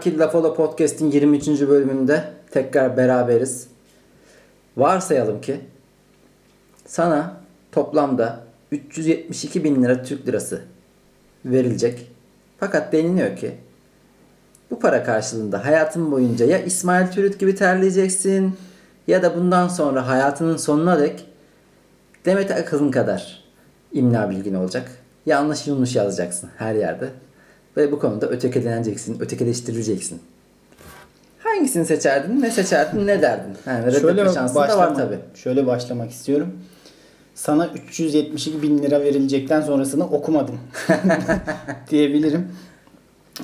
Marki Lafolo Podcast'in 23. bölümünde tekrar beraberiz. Varsayalım ki sana toplamda 372 bin lira Türk lirası verilecek. Fakat deniliyor ki bu para karşılığında hayatın boyunca ya İsmail Türüt gibi terleyeceksin ya da bundan sonra hayatının sonuna dek Demet Akıl'ın kadar imla bilgin olacak. Yanlış yanlış yazacaksın her yerde. Ve bu konuda ötekileneceksin, ötekileştirileceksin. Hangisini seçerdin, ne seçerdin, ne derdin? Yani Şöyle reddetme şansın da var tabii. şöyle başlamak istiyorum. Sana 372 bin lira verilecekten sonrasını okumadım diyebilirim.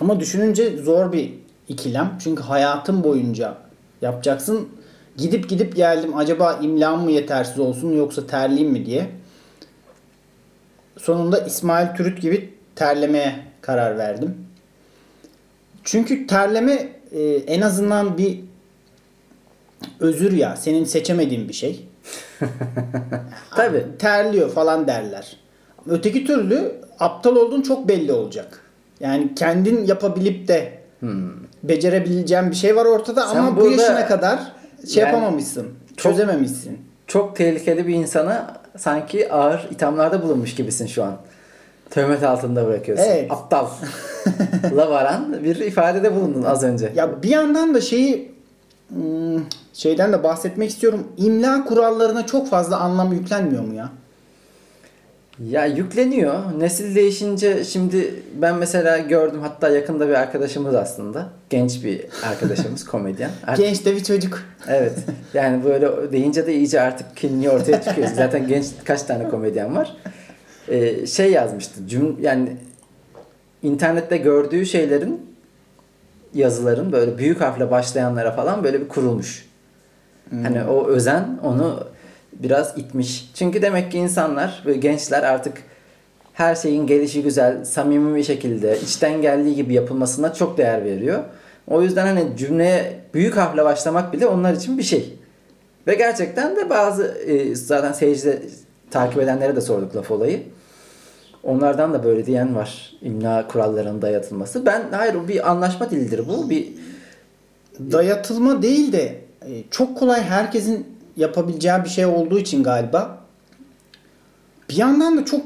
Ama düşününce zor bir ikilem. Çünkü hayatım boyunca yapacaksın. Gidip gidip geldim. Acaba imlam mı yetersiz olsun yoksa terliyim mi diye. Sonunda İsmail Türüt gibi terlemeye karar verdim. Çünkü terleme e, en azından bir özür ya. Senin seçemediğin bir şey. Tabii. Terliyor falan derler. Öteki türlü aptal olduğun çok belli olacak. Yani kendin yapabilip de becerebileceğin bir şey var ortada Hmm. Sen ama bu yaşına kadar şey Yani yapamamışsın. çok- Çözememişsin. Çok tehlikeli bir insana sanki ağır ithamlarda bulunmuş gibisin şu an. Töhmet altında bırakıyorsun. Evet. Aptal. La varan bir ifadede bulundun az önce. Ya bir yandan da şeyi hmm, şeyden de bahsetmek istiyorum. İmla kurallarına çok fazla anlam yüklenmiyor mu ya? Ya yükleniyor. Nesil değişince şimdi ben mesela gördüm hatta yakında bir arkadaşımız aslında. Genç bir arkadaşımız komedyen. Artık- Genç de bir çocuk. Evet. Yani böyle deyince de iyice artık kimliği ortaya çıkıyor. Zaten genç kaç tane komedyen var. Ee, şey yazmıştı. Cüm yani internette gördüğü şeylerin yazıların böyle büyük harfle başlayanlara falan böyle bir kurulmuş. Hani o özen onu biraz itmiş. Çünkü demek ki insanlar ve gençler artık her şeyin gelişi güzel, samimi bir şekilde içten geldiği gibi yapılmasına çok değer veriyor. O yüzden hani cümleye büyük harfle başlamak bile onlar için bir şey. Ve gerçekten de bazı e, zaten seyircide takip edenlere de sorduk laf olayı. Onlardan da böyle diyen var. İmla kurallarının dayatılması. Ben hayır o bir anlaşma dilidir bu. Bir Dayatılma değil de e, çok kolay herkesin yapabileceği bir şey olduğu için galiba bir yandan da çok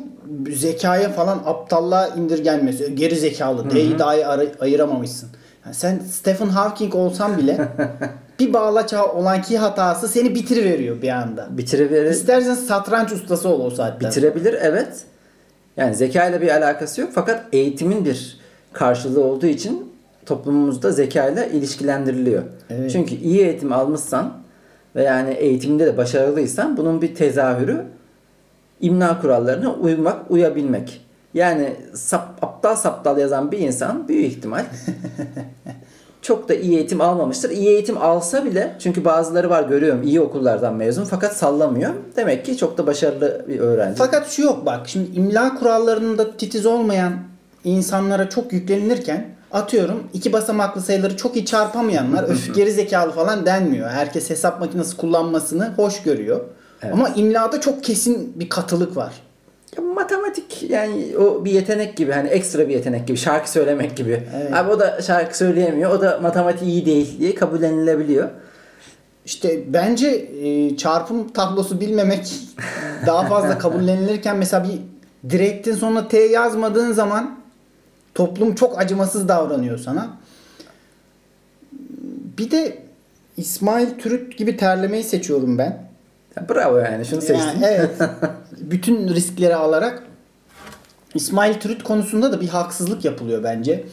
zekaya falan aptallığa indirgenmesi. Geri zekalı. D'yi dahi ayıramamışsın. Yani sen Stephen Hawking olsan bile bir bağlaça olan ki hatası seni bitiriveriyor bir anda. bitirebilir, İstersen satranç ustası ol o saatten. bitirebilir evet. Yani zeka ile bir alakası yok fakat eğitimin bir karşılığı olduğu için toplumumuzda zeka ile ilişkilendiriliyor. Evet. Çünkü iyi eğitim almışsan ve yani eğitimde de başarılıysan bunun bir tezahürü imla kurallarına uymak, uyabilmek. Yani sap, aptal saptal yazan bir insan büyük ihtimal çok da iyi eğitim almamıştır. İyi eğitim alsa bile çünkü bazıları var görüyorum iyi okullardan mezun fakat sallamıyor. Demek ki çok da başarılı bir öğrenci. Fakat şu yok bak şimdi imla kurallarında titiz olmayan insanlara çok yüklenilirken atıyorum iki basamaklı sayıları çok iyi çarpamayanlar öf geri zekalı falan denmiyor. Herkes hesap makinesi kullanmasını hoş görüyor. Evet. Ama imlada çok kesin bir katılık var. Ya matematik yani o bir yetenek gibi hani ekstra bir yetenek gibi şarkı söylemek gibi. Evet. Abi o da şarkı söyleyemiyor o da matematik iyi değil diye kabullenilebiliyor. İşte bence e, çarpım tablosu bilmemek daha fazla kabullenilirken mesela bir direktin sonuna T yazmadığın zaman toplum çok acımasız davranıyor sana. Bir de İsmail Türüt gibi terlemeyi seçiyorum ben. Ya bravo yani şunu seçtin. Yani evet. bütün riskleri alarak İsmail Türüt konusunda da bir haksızlık yapılıyor bence.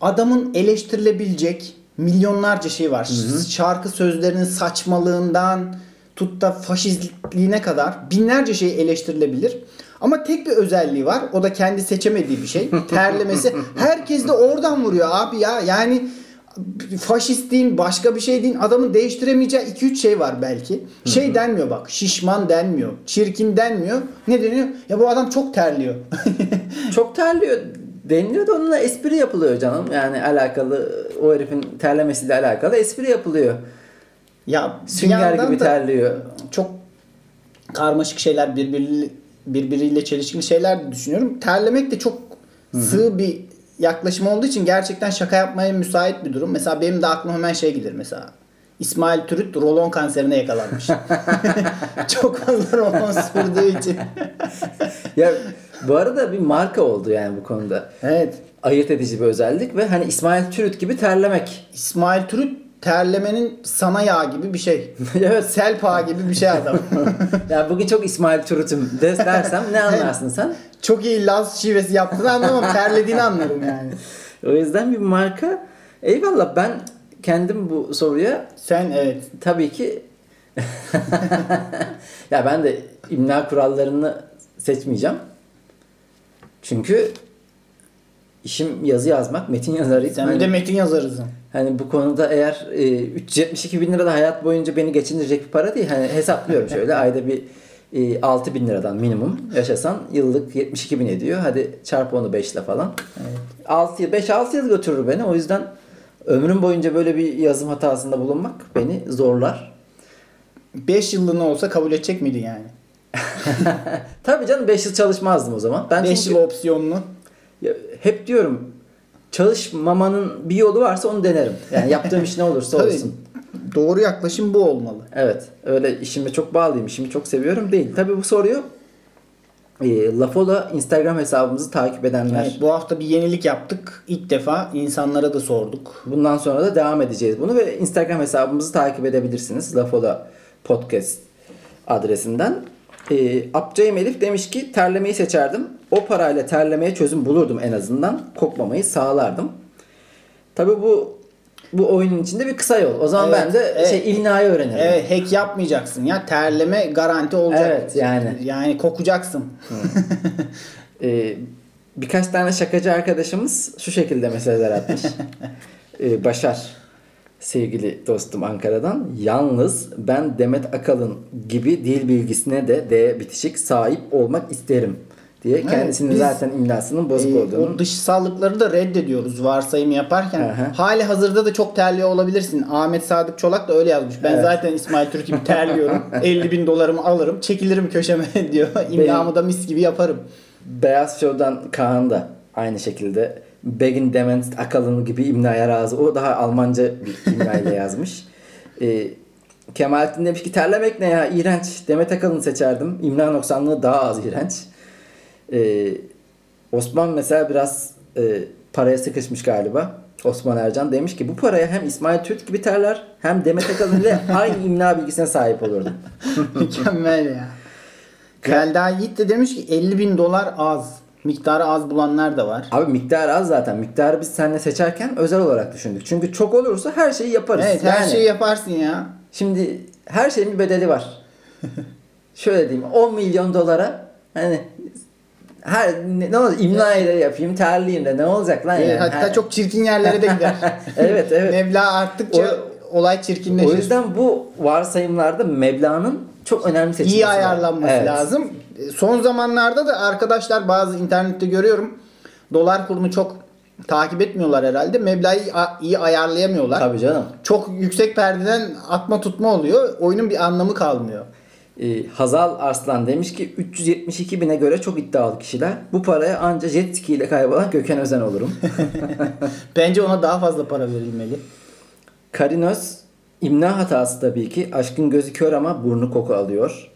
Adamın eleştirilebilecek milyonlarca şey var. Şarkı sözlerinin saçmalığından tut da faşistliğine kadar binlerce şey eleştirilebilir. Ama tek bir özelliği var. O da kendi seçemediği bir şey. Terlemesi. Herkes de oradan vuruyor abi ya. Yani faşist deyin başka bir şey deyin adamın değiştiremeyeceği 2-3 şey var belki. Şey denmiyor bak şişman denmiyor. Çirkin denmiyor. Ne deniyor? Ya bu adam çok terliyor. Çok terliyor deniliyor da onunla espri yapılıyor canım. Yani alakalı o herifin terlemesiyle alakalı espri yapılıyor. ya Sünger gibi terliyor. çok karmaşık şeyler birbiriyle, birbiriyle çelişkili şeyler de düşünüyorum. Terlemek de çok sığ bir yaklaşım olduğu için gerçekten şaka yapmaya müsait bir durum. Mesela benim de aklıma hemen şey gelir mesela. İsmail Türüt rolon kanserine yakalanmış. Çok fazla rolon sürdüğü için. Ya bu arada bir marka oldu yani bu konuda. Evet. Ayırt edici bir özellik ve hani İsmail Türüt gibi terlemek. İsmail Türüt terlemenin sana yağ gibi bir şey. evet. Selpa gibi bir şey adam. Yani bugün çok İsmail Türüt'üm de dersem ne anlarsın sen? Çok iyi Laz şivesi yaptığını anlamam. Terlediğini anlarım yani. O yüzden bir marka. Eyvallah ben kendim bu soruya Sen evet. tabii ki ya ben de imla kurallarını seçmeyeceğim. Çünkü işim yazı yazmak, metin yazarıyım. Sen Hani- de metin yazarısın. Hani bu konuda eğer e, 372 bin lira da hayat boyunca beni geçindirecek bir para değil. Hani hesaplıyorum şöyle ayda bir e, 6 bin liradan minimum yaşasan yıllık 72 bin ediyor. Hadi çarp onu 5 ile falan. Evet. 6 5-6 yıl götürür beni. O yüzden ömrüm boyunca böyle bir yazım hatasında bulunmak beni zorlar. 5 yıllığına olsa kabul edecek miydin yani? Tabii canım 5 yıl çalışmazdım o zaman. Ben 5 çünkü yıl opsiyonlu. ya, hep diyorum çalışmamanın bir yolu varsa onu denerim. Yani yaptığım iş ne olursa olsun. Doğru yaklaşım bu olmalı. Evet. Öyle işime çok bağlıyım. işimi çok seviyorum değil. Tabii bu soruyu e, Lafola Instagram hesabımızı takip edenler. Evet, bu hafta bir yenilik yaptık. İlk defa insanlara da sorduk. Bundan sonra da devam edeceğiz bunu ve Instagram hesabımızı takip edebilirsiniz. Lafola Podcast adresinden. E, Abcayım Elif demiş ki terlemeyi seçerdim. O parayla terlemeye çözüm bulurdum en azından. Kokmamayı sağlardım. Tabii bu bu oyunun içinde bir kısa yol. O zaman Evet, ben de evet. şey imnayı öğrenirim. Evet hack yapmayacaksın ya. Terleme garanti olacak. Evet, yani. Yani kokacaksın. Ee, birkaç tane şakacı arkadaşımız şu şekilde meseleler atmış. Ee, Başar sevgili dostum Ankara'dan. Yalnız ben Demet Akalın gibi dil bilgisine de D bitişik sahip olmak isterim diye Evet, kendisinin biz- zaten imlasının bozuk Ee, olduğunu. o dışsallıkları da reddediyoruz varsayım yaparken. Hı. Hali hazırda da çok terliyor olabilirsin. Ahmet Sadık Çolak da öyle yazmış. Ben Evet. zaten İsmail Türk gibi terliyorum. 50 bin dolarımı alırım. Çekilirim köşeme diyor. İmlamı da mis gibi yaparım. Beyaz Show'dan Kaan da aynı şekilde Begin Dement Akalın gibi imlaya razı. O daha Almanca bir imlayla yazmış. Ee, Kemalettin demiş ki terlemek ne ya iğrenç. Demet Akalın'ı seçerdim. İmla noksanlığı daha az iğrenç. Ee, Osman mesela biraz e, paraya sıkışmış galiba. Osman Ercan demiş ki bu paraya hem İsmail Türk gibi terler hem Demet Akalın ile aynı imla bilgisine sahip olurdum. Mükemmel ya. Kelda Yiğit de demiş ki 50 bin dolar az. Miktarı az bulanlar da var. Abi miktar az zaten. Miktarı biz seninle seçerken özel olarak düşündük. Çünkü çok olursa her şeyi yaparız. Evet her Yani şeyi yaparsın ya. Şimdi her şeyin bir bedeli var. Şöyle diyeyim 10 milyon dolara hani her ne, ne olacak imla ile yapayım terliyim de ne olacak lan yani. hatta Her- çok çirkin yerlere de gider. Evet evet. Meblağ arttıkça olay çirkinleşir. O yüzden bu varsayımlarda meblağın çok önemli seçilmesi iyi ayarlanması Evet. lazım. Son zamanlarda da arkadaşlar bazı internette görüyorum. Dolar kurunu çok takip etmiyorlar herhalde. Meblağı iyi ayarlayamıyorlar. Tabii canım. Çok yüksek perdeden atma tutma oluyor. Oyunun bir anlamı kalmıyor. Ee, Hazal Arslan demiş ki 372 bine göre çok iddialı kişiler. Bu paraya anca jet ski ile kaybolan Gökhan Özen olurum. Bence ona daha fazla para verilmeli. Karinos imna hatası tabii ki. Aşkın gözü kör ama burnu koku alıyor.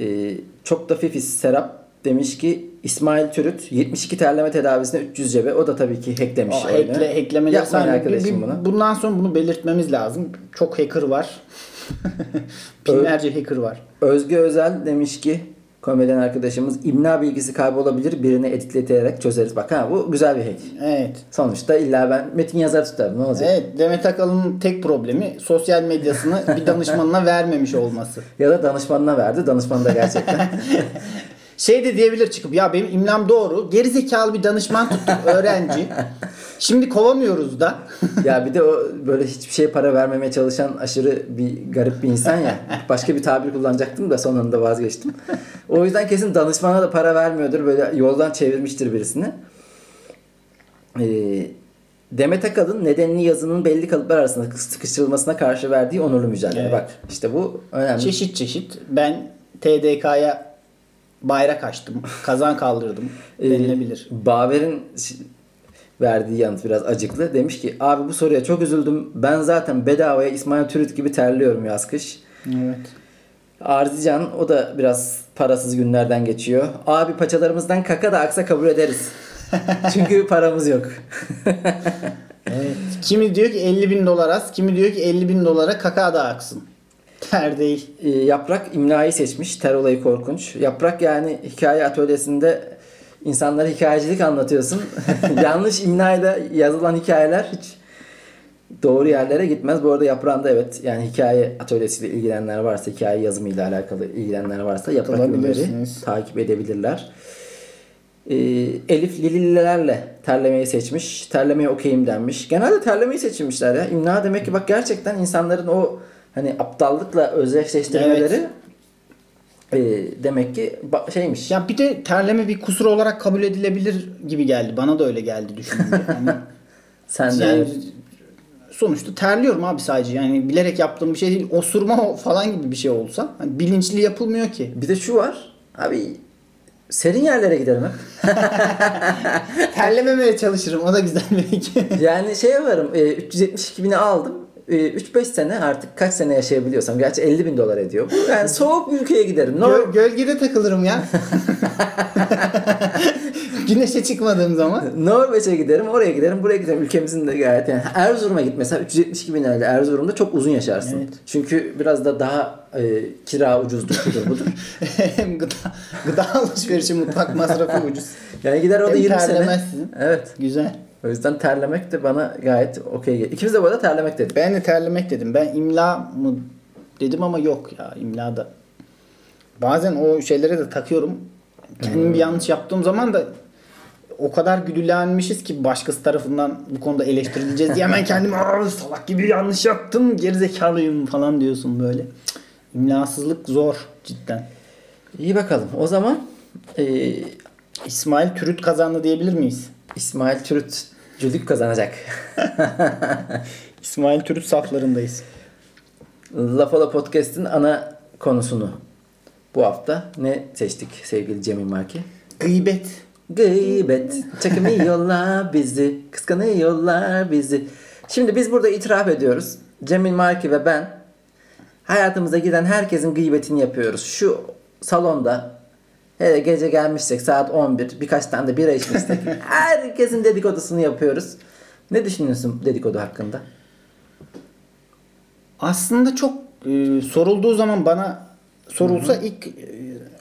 Ee, çok da fifis Serap demiş ki İsmail Türüt 72 terleme tedavisine 300 cebe. O da tabii ki hacklemiş O hackle, hacklemeleri Yapmayın arkadaşım bir- bunu. Bundan sonra bunu belirtmemiz lazım. Çok hacker var. Binlerce hacker var. Özge Özel demiş ki komedyen arkadaşımız imna bilgisi kaybolabilir birini editleterek çözeriz. Bak ha bu güzel bir hack. Evet. Sonuçta illa ben metin yazar tutarım ne olacak? Evet. Demet Akalın'ın tek problemi sosyal medyasını bir danışmanına vermemiş olması. Ya da danışmanına verdi. Danışman da gerçekten. Şey de diyebilir çıkıp ya benim imlam doğru. Gerizekalı bir danışman tuttuk öğrenci. Şimdi kovamıyoruz da. ya bir de o böyle hiçbir şeye para vermemeye çalışan aşırı bir garip bir insan ya. Başka bir tabir kullanacaktım da sonunda vazgeçtim. O yüzden kesin danışmana da para vermiyordur. Böyle yoldan çevirmiştir birisini. Ee, Demet Akalın nedenini yazının belli kalıplar arasında sıkıştırılmasına karşı verdiği onurlu mücadele. Evet. Bak işte bu önemli. Çeşit çeşit. Ben TDK'ya bayrak açtım. Kazan kaldırdım. Ee, Denilebilir. Baver'in verdiği yanıt biraz acıklı. Demiş ki abi bu soruya çok üzüldüm. Ben zaten bedavaya İsmail Türüt gibi terliyorum yaz kış. Evet. Arzican o da biraz parasız günlerden geçiyor. Abi paçalarımızdan kaka da aksa kabul ederiz. Çünkü paramız yok. Evet. Kimi diyor ki 50 bin dolar az, kimi diyor ki 50 bin dolara kaka da aksın. Ter değil. Ee, Yaprak imlayı seçmiş. Ter olayı korkunç. Yaprak yani hikaye atölyesinde insanlara hikayecilik anlatıyorsun. Yanlış imlayla yazılan hikayeler hiç doğru yerlere gitmez. Bu arada Yaprağında evet yani hikaye atölyesiyle ilgilenenler varsa, hikaye yazımıyla alakalı ilgilenenler varsa Yaprak Olabilirsiniz. takip edebilirler. Ee, Elif Lililerle terlemeyi seçmiş. Terlemeye okeyim denmiş. Genelde terlemeyi seçilmişler ya. İmla demek ki bak gerçekten insanların o hani aptallıkla özdeşleştirmeleri e, demek ki şeymiş. Ya bir de terleme bir kusur olarak kabul edilebilir gibi geldi. Bana da öyle geldi düşününce. Yani, Sen de yani sonuçta terliyorum abi sadece. Yani bilerek yaptığım bir şey değil. Osurma falan gibi bir şey olsa. Hani bilinçli yapılmıyor ki. bir de şu var. Abi serin yerlere giderim hep. Terlememeye çalışırım. O da güzel bir Yani şey yaparım. E, 372 bini aldım. E, 3-5 sene artık kaç sene yaşayabiliyorsam. Gerçi 50 bin dolar ediyor. Yani soğuk bir ülkeye giderim. Nor- Gö- gölgede takılırım ya. Güneşe çıkmadığım zaman. Norveç'e giderim, oraya giderim, buraya giderim. Ülkemizin de gayet yani Erzurum'a git mesela 372 bin lirayla Erzurum'da çok uzun yaşarsın. Evet. Çünkü biraz da daha e, kira ucuzdur şudur budur. Hem gıda, gıda alışverişi mutfak masrafı ucuz. Yani gider orada Hem 20 sene. Evet. Güzel. O yüzden terlemek de bana gayet okey. İkimiz de bu arada terlemek dedik. Ben de terlemek dedim. Ben imla mı dedim ama yok ya imla da. Bazen o şeylere de takıyorum. Kendim bir yanlış yaptığım zaman da o kadar güdülenmişiz ki başkası tarafından bu konuda eleştirileceğiz diye hemen kendimi "Aa, salak gibi yanlış yaptım gerizekalıyım falan diyorsun böyle. İmlasızlık zor cidden. İyi bakalım. O zaman e, İsmail Türüt kazandı diyebilir miyiz? İsmail Türütçülük kazanacak. İsmail Türüt saflarındayız. Lafala Podcast'in ana konusunu bu hafta ne seçtik sevgili Cemil Marki? Gıybet. Gıybet çekemiyorlar bizi, kıskanıyorlar bizi. Şimdi biz burada itiraf ediyoruz. Cemil Marki ve ben hayatımıza giden herkesin gıybetini yapıyoruz. Şu salonda hele gece gelmişsek saat 11 birkaç tane de bira içmişsek herkesin dedikodusunu yapıyoruz. Ne düşünüyorsun dedikodu hakkında? Aslında çok e, sorulduğu zaman bana sorulsa ilk e,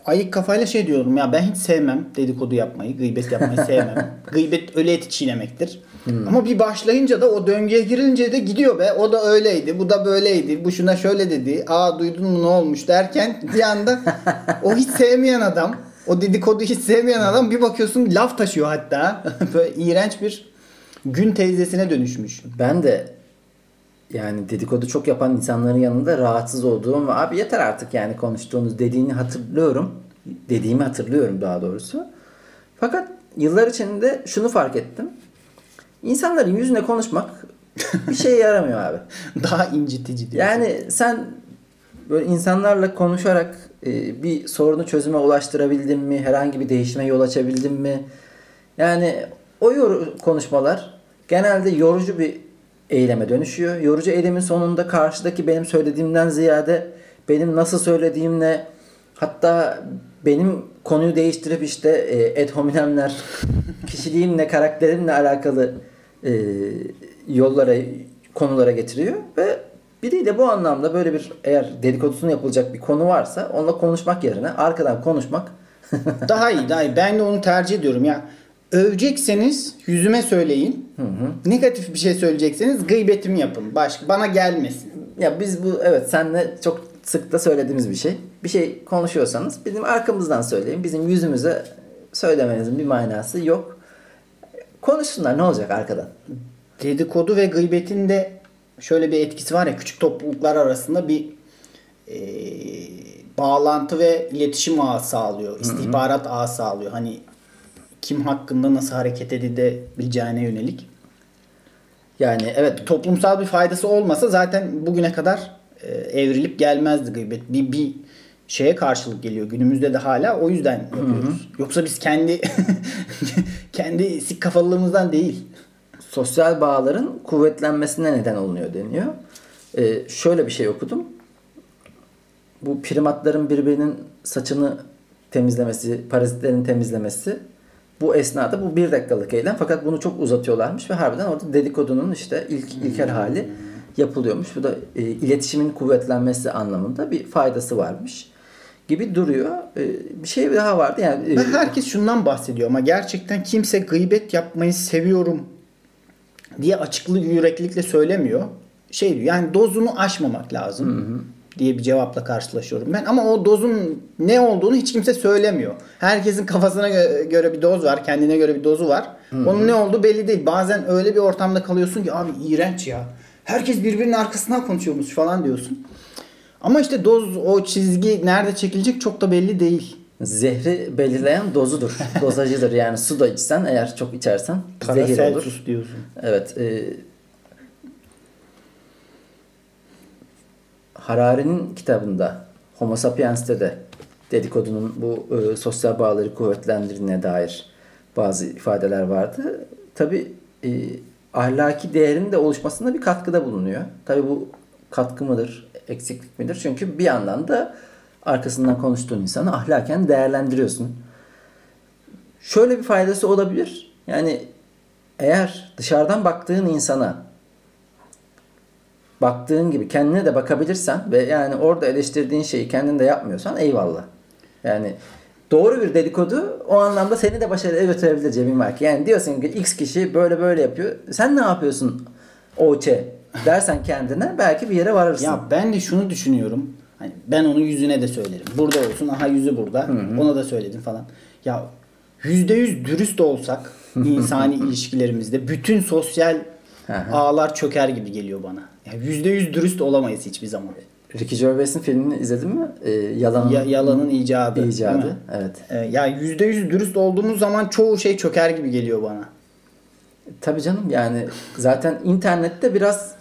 ayık kafayla şey diyorum ya ben hiç sevmem dedikodu yapmayı, gıybet yapmayı sevmem. gıybet öyle eti çiğnemektir. Ama bir başlayınca da o döngüye girince de gidiyor be. O da öyleydi, bu da böyleydi, bu şuna şöyle dedi. Aa duydun mu ne olmuş derken bir anda o hiç sevmeyen adam, o dedikodu hiç sevmeyen adam bir bakıyorsun laf taşıyor hatta. Böyle iğrenç bir gün teyzesine dönüşmüş. Ben de yani dedikodu çok yapan insanların yanında rahatsız olduğum ve abi yeter artık yani konuştuğunuz dediğini hatırlıyorum. Dediğimi hatırlıyorum daha doğrusu. Fakat yıllar içinde şunu fark ettim. İnsanların yüzüne konuşmak bir şeye yaramıyor abi. Daha incitici diyorsun. Yani sen böyle insanlarla konuşarak e, bir sorunu çözüme ulaştırabildin mi? Herhangi bir değişime yol açabildin mi? Yani o yor- konuşmalar genelde yorucu bir eyleme dönüşüyor. Yorucu eylemin sonunda karşıdaki benim söylediğimden ziyade benim nasıl söylediğimle hatta benim konuyu değiştirip işte e, ad hominemler kişiliğimle karakterimle alakalı e, yollara konulara getiriyor ve biriyle bu anlamda böyle bir eğer dedikodusunu yapılacak bir konu varsa onunla konuşmak yerine arkadan konuşmak Daha iyi daha iyi. Ben de onu tercih ediyorum ya. Övecekseniz yüzüme söyleyin. Negatif bir şey söyleyecekseniz gıybetimi yapın. Başka bana gelmesin. Ya biz bu evet senle çok sık da söylediğimiz bir şey. Bir şey konuşuyorsanız bizim arkamızdan söyleyin. Bizim yüzümüze söylemenizin bir manası yok. Konuşsunlar ne olacak arkadan? Dedikodu ve gıybetin de şöyle bir etkisi var ya küçük topluluklar arasında bir e, bağlantı ve iletişim ağı sağlıyor. istihbarat ağı sağlıyor. Hani kim hakkında nasıl hareket edebileceğine yönelik. Yani evet toplumsal bir faydası olmasa zaten bugüne kadar e, evrilip gelmezdi gıybet. Bir, bir şeye karşılık geliyor. Günümüzde de hala o yüzden yapıyoruz. Yoksa biz kendi kendi sik kafalılığımızdan değil. Sosyal bağların kuvvetlenmesine neden olunuyor deniyor. E, şöyle bir şey okudum. Bu primatların birbirinin saçını temizlemesi, parazitlerin temizlemesi bu esnada bu bir dakikalık eylem fakat bunu çok uzatıyorlarmış ve harbiden orada dedikodunun işte ilk ilkel hali yapılıyormuş. Bu da e, iletişimin kuvvetlenmesi anlamında bir faydası varmış gibi duruyor. E, bir şey daha vardı yani. e, herkes şundan bahsediyor ama gerçekten kimse gıybet yapmayı seviyorum diye açıklı yüreklilikle söylemiyor. Şey diyor yani dozunu aşmamak lazım diye bir cevapla karşılaşıyorum ben. Ama o dozun ne olduğunu hiç kimse söylemiyor. Herkesin kafasına gö- göre bir doz var, kendine göre bir dozu var. Onun ne olduğu belli değil. Bazen öyle bir ortamda kalıyorsun ki abi iğrenç ya. Herkes birbirinin arkasından konuşuyormuş falan diyorsun. Ama işte doz, o çizgi nerede çekilecek çok da belli değil. Zehri belirleyen dozudur. Dozajıdır. Yani su da içsen eğer çok içersen zehir olur. Paracelsus diyorsun. Evet. E, Harari'nin kitabında Homo sapiens'te de dedikodunun bu e, sosyal bağları kuvvetlendirdiğine dair bazı ifadeler vardı. Tabi e, ahlaki değerin de oluşmasında bir katkıda bulunuyor. Tabi bu katkı mıdır, eksiklik midir? Çünkü bir yandan da arkasından konuştuğun insanı ahlaken değerlendiriyorsun. Şöyle bir faydası olabilir. Yani eğer dışarıdan baktığın insana baktığın gibi kendine de bakabilirsen ve yani orada eleştirdiğin şeyi kendin de yapmıyorsan eyvallah. Yani doğru bir dedikodu o anlamda seni de başarıya götürebilir Cemil Mark. Yani diyorsun ki X kişi böyle böyle yapıyor. Sen ne yapıyorsun Oçe dersen kendine belki bir yere varırsın. Ya ben de şunu düşünüyorum. Hani ben onun yüzüne de söylerim. Burada olsun. Aha yüzü burada. Ona da söyledim falan. Ya yüzde yüz dürüst olsak insani ilişkilerimizde bütün sosyal ağlar çöker gibi geliyor bana. Ya Yüzde yüz dürüst olamayız hiçbir zaman. Ricky Gervais'in filmini izledin mi? Ee, Yalanın Ya, yalanın icadı. icadı. Evet. Ee, ya yüzde yüz dürüst olduğumuz zaman çoğu şey çöker gibi geliyor bana. Tabii canım yani zaten internette biraz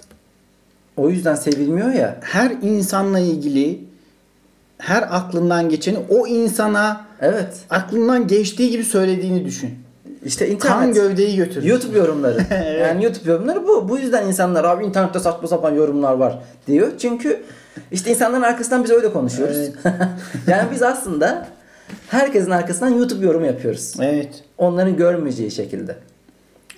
o yüzden sevilmiyor ya. Her insanla ilgili her aklından geçeni o insana Evet. aklından geçtiği gibi söylediğini düşün. İşte Kan internet. gövdeyi götürür. YouTube yorumları. Yani YouTube yorumları bu. Bu yüzden insanlar abi internette saçma sapan yorumlar var diyor. Çünkü işte insanların arkasından biz öyle konuşuyoruz. Evet. yani biz aslında herkesin arkasından YouTube yorumu yapıyoruz. Evet. Onların görmeyeceği şekilde.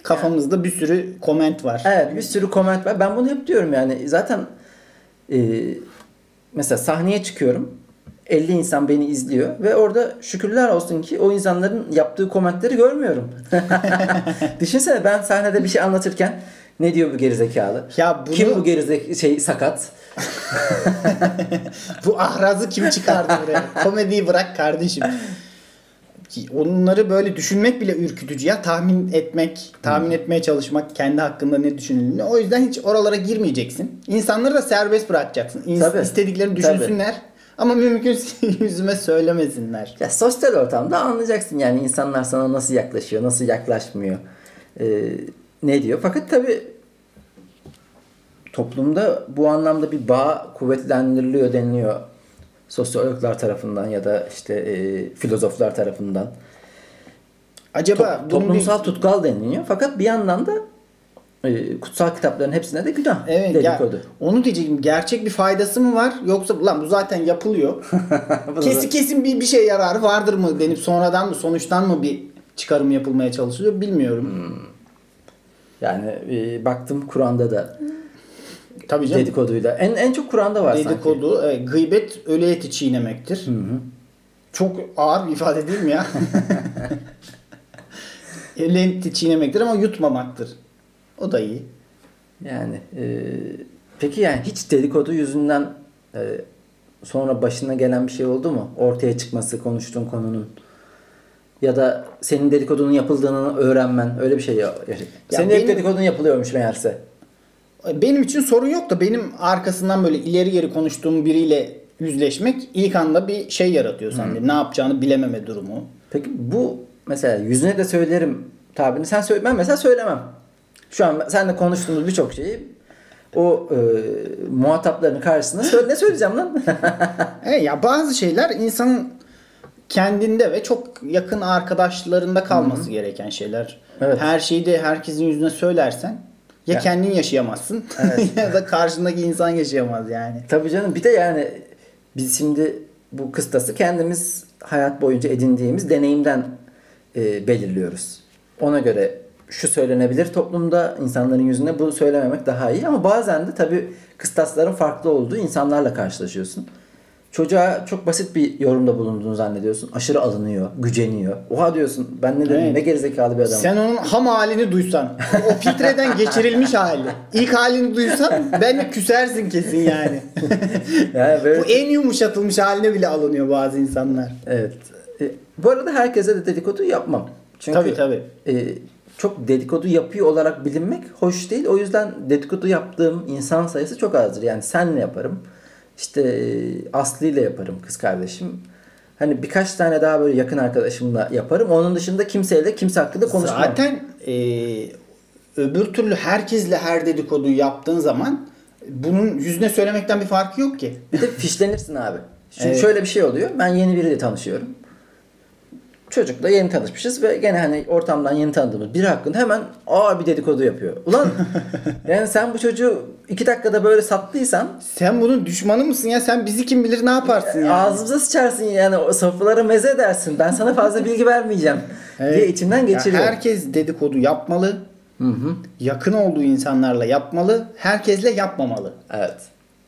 Kafamızda bir sürü koment var. Evet bir sürü koment var. Ben bunu hep diyorum yani zaten e, mesela sahneye çıkıyorum. 50 insan beni izliyor ve orada şükürler olsun ki o insanların yaptığı komentleri görmüyorum. Düşünsene ben sahnede bir şey anlatırken ne diyor bu gerizekalı? Ya bunu- Kim bu gerizek şey sakat? Bu ahrazı kim çıkardı buraya? Komediyi bırak kardeşim. Ki Onları böyle düşünmek bile ürkütücü ya. Tahmin etmek, tahmin etmeye çalışmak kendi hakkında ne düşünüldüğünü. O yüzden hiç oralara girmeyeceksin. İnsanları da serbest bırakacaksın. İns- Tabii. istediklerini düşünsünler. Ama mümkünse yüzüme söylemesinler. Ya sosyal ortamda anlayacaksın yani insanlar sana nasıl yaklaşıyor, nasıl yaklaşmıyor. Ee, ne diyor? Fakat tabi toplumda bu anlamda bir bağ kuvvetlendiriliyor deniliyor sosyologlar tarafından ya da işte e, filozoflar tarafından. Acaba To- bunun bir- toplumsal tutkal deniliyor. Fakat bir yandan da e, kutsal kitapların hepsine de günah Evet ya, dedikodu. onu diyecektim. Gerçek bir faydası mı var yoksa lan bu zaten yapılıyor. Kesin kesin bir bir şey yararı vardır mı denip sonradan mı sonuçtan mı bir çıkarım yapılmaya çalışılıyor bilmiyorum. Hmm. Yani e, baktım Kur'an'da da Tabii canım. dedikoduyla. En en çok Kur'an'da var sanki. Dedikodu, e, gıybet ölü eti çiğnemektir. Çok ağır bir ifade değil mi ya? ölü eti çiğnemektir ama yutmamaktır. O da iyi. Yani e, peki yani hiç dedikodu yüzünden e, sonra başına gelen bir şey oldu mu? Ortaya çıkması konuştuğun konunun ya da senin dedikodunun yapıldığını öğrenmen öyle bir şey ya. Senin hep benim- dedikodun yapılıyormuş meğerse. Benim için sorun yok da benim arkasından böyle ileri geri konuştuğum biriyle yüzleşmek ilk anda bir şey yaratıyor sende. Ne yapacağını bilememe durumu. Peki bu mesela yüzüne de söylerim tabirini sen söyle ben mesela söylemem. Şu an seninle konuştuğumuz birçok şeyi o e, muhatapların karşısında söyle, ne söyleyeceğim lan? E ya bazı şeyler insanın kendinde ve çok yakın arkadaşlarında kalması gereken şeyler. Evet. Her şeyi de herkesin yüzüne söylersen ya, Ya. kendin yaşayamazsın ya da karşındaki insan yaşayamaz yani. Tabii canım bir de yani biz şimdi bu kıstası kendimiz hayat boyunca edindiğimiz deneyimden e, belirliyoruz. Ona göre şu söylenebilir toplumda insanların yüzüne bu söylememek daha iyi ama bazen de tabii kıstasların farklı olduğu insanlarla karşılaşıyorsun. Çocuğa çok basit bir yorumda bulunduğunu zannediyorsun. Aşırı alınıyor, güceniyor. Oha diyorsun ben ne dedim Evet. ne gerizekalı bir adamım. Sen onun ham halini duysan, o filtreden geçirilmiş hali. İlk halini duysan ben küsersin kesin yani. Yani böyle- Bu en yumuşatılmış haline bile alınıyor bazı insanlar. Evet. E, bu arada herkese de dedikodu yapmam. Çünkü Tabii, tabii. e, çok dedikodu yapıyor olarak bilinmek hoş değil. O yüzden dedikodu yaptığım insan sayısı çok azdır. Yani senle yaparım. İşte e, Aslı ile yaparım kız kardeşim. Hani birkaç tane daha böyle yakın arkadaşımla yaparım. Onun dışında kimseyle kimse hakkında konuşmam. Zaten e, öbür türlü herkesle her dedikoduyu yaptığın zaman bunun yüzüne söylemekten bir farkı yok ki. Bir de fişlenirsin abi. Çünkü Evet. şöyle bir şey oluyor. Ben yeni biriyle tanışıyorum. Çocukla yeni tanışmışız ve gene hani ortamdan yeni tanıdığımız biri hakkında hemen ağır bir dedikodu yapıyor. Ulan yani sen bu çocuğu iki dakikada böyle sattıysan Sen bunun düşmanı mısın ya? Sen bizi kim bilir ne yaparsın ya? ağzımıza sıçarsın yani o sofralara meze edersin. Ben sana fazla bilgi vermeyeceğim diye içimden geçiriyor. herkes dedikodu yapmalı. Hı hı. Yakın olduğu insanlarla yapmalı. Herkesle yapmamalı. Evet.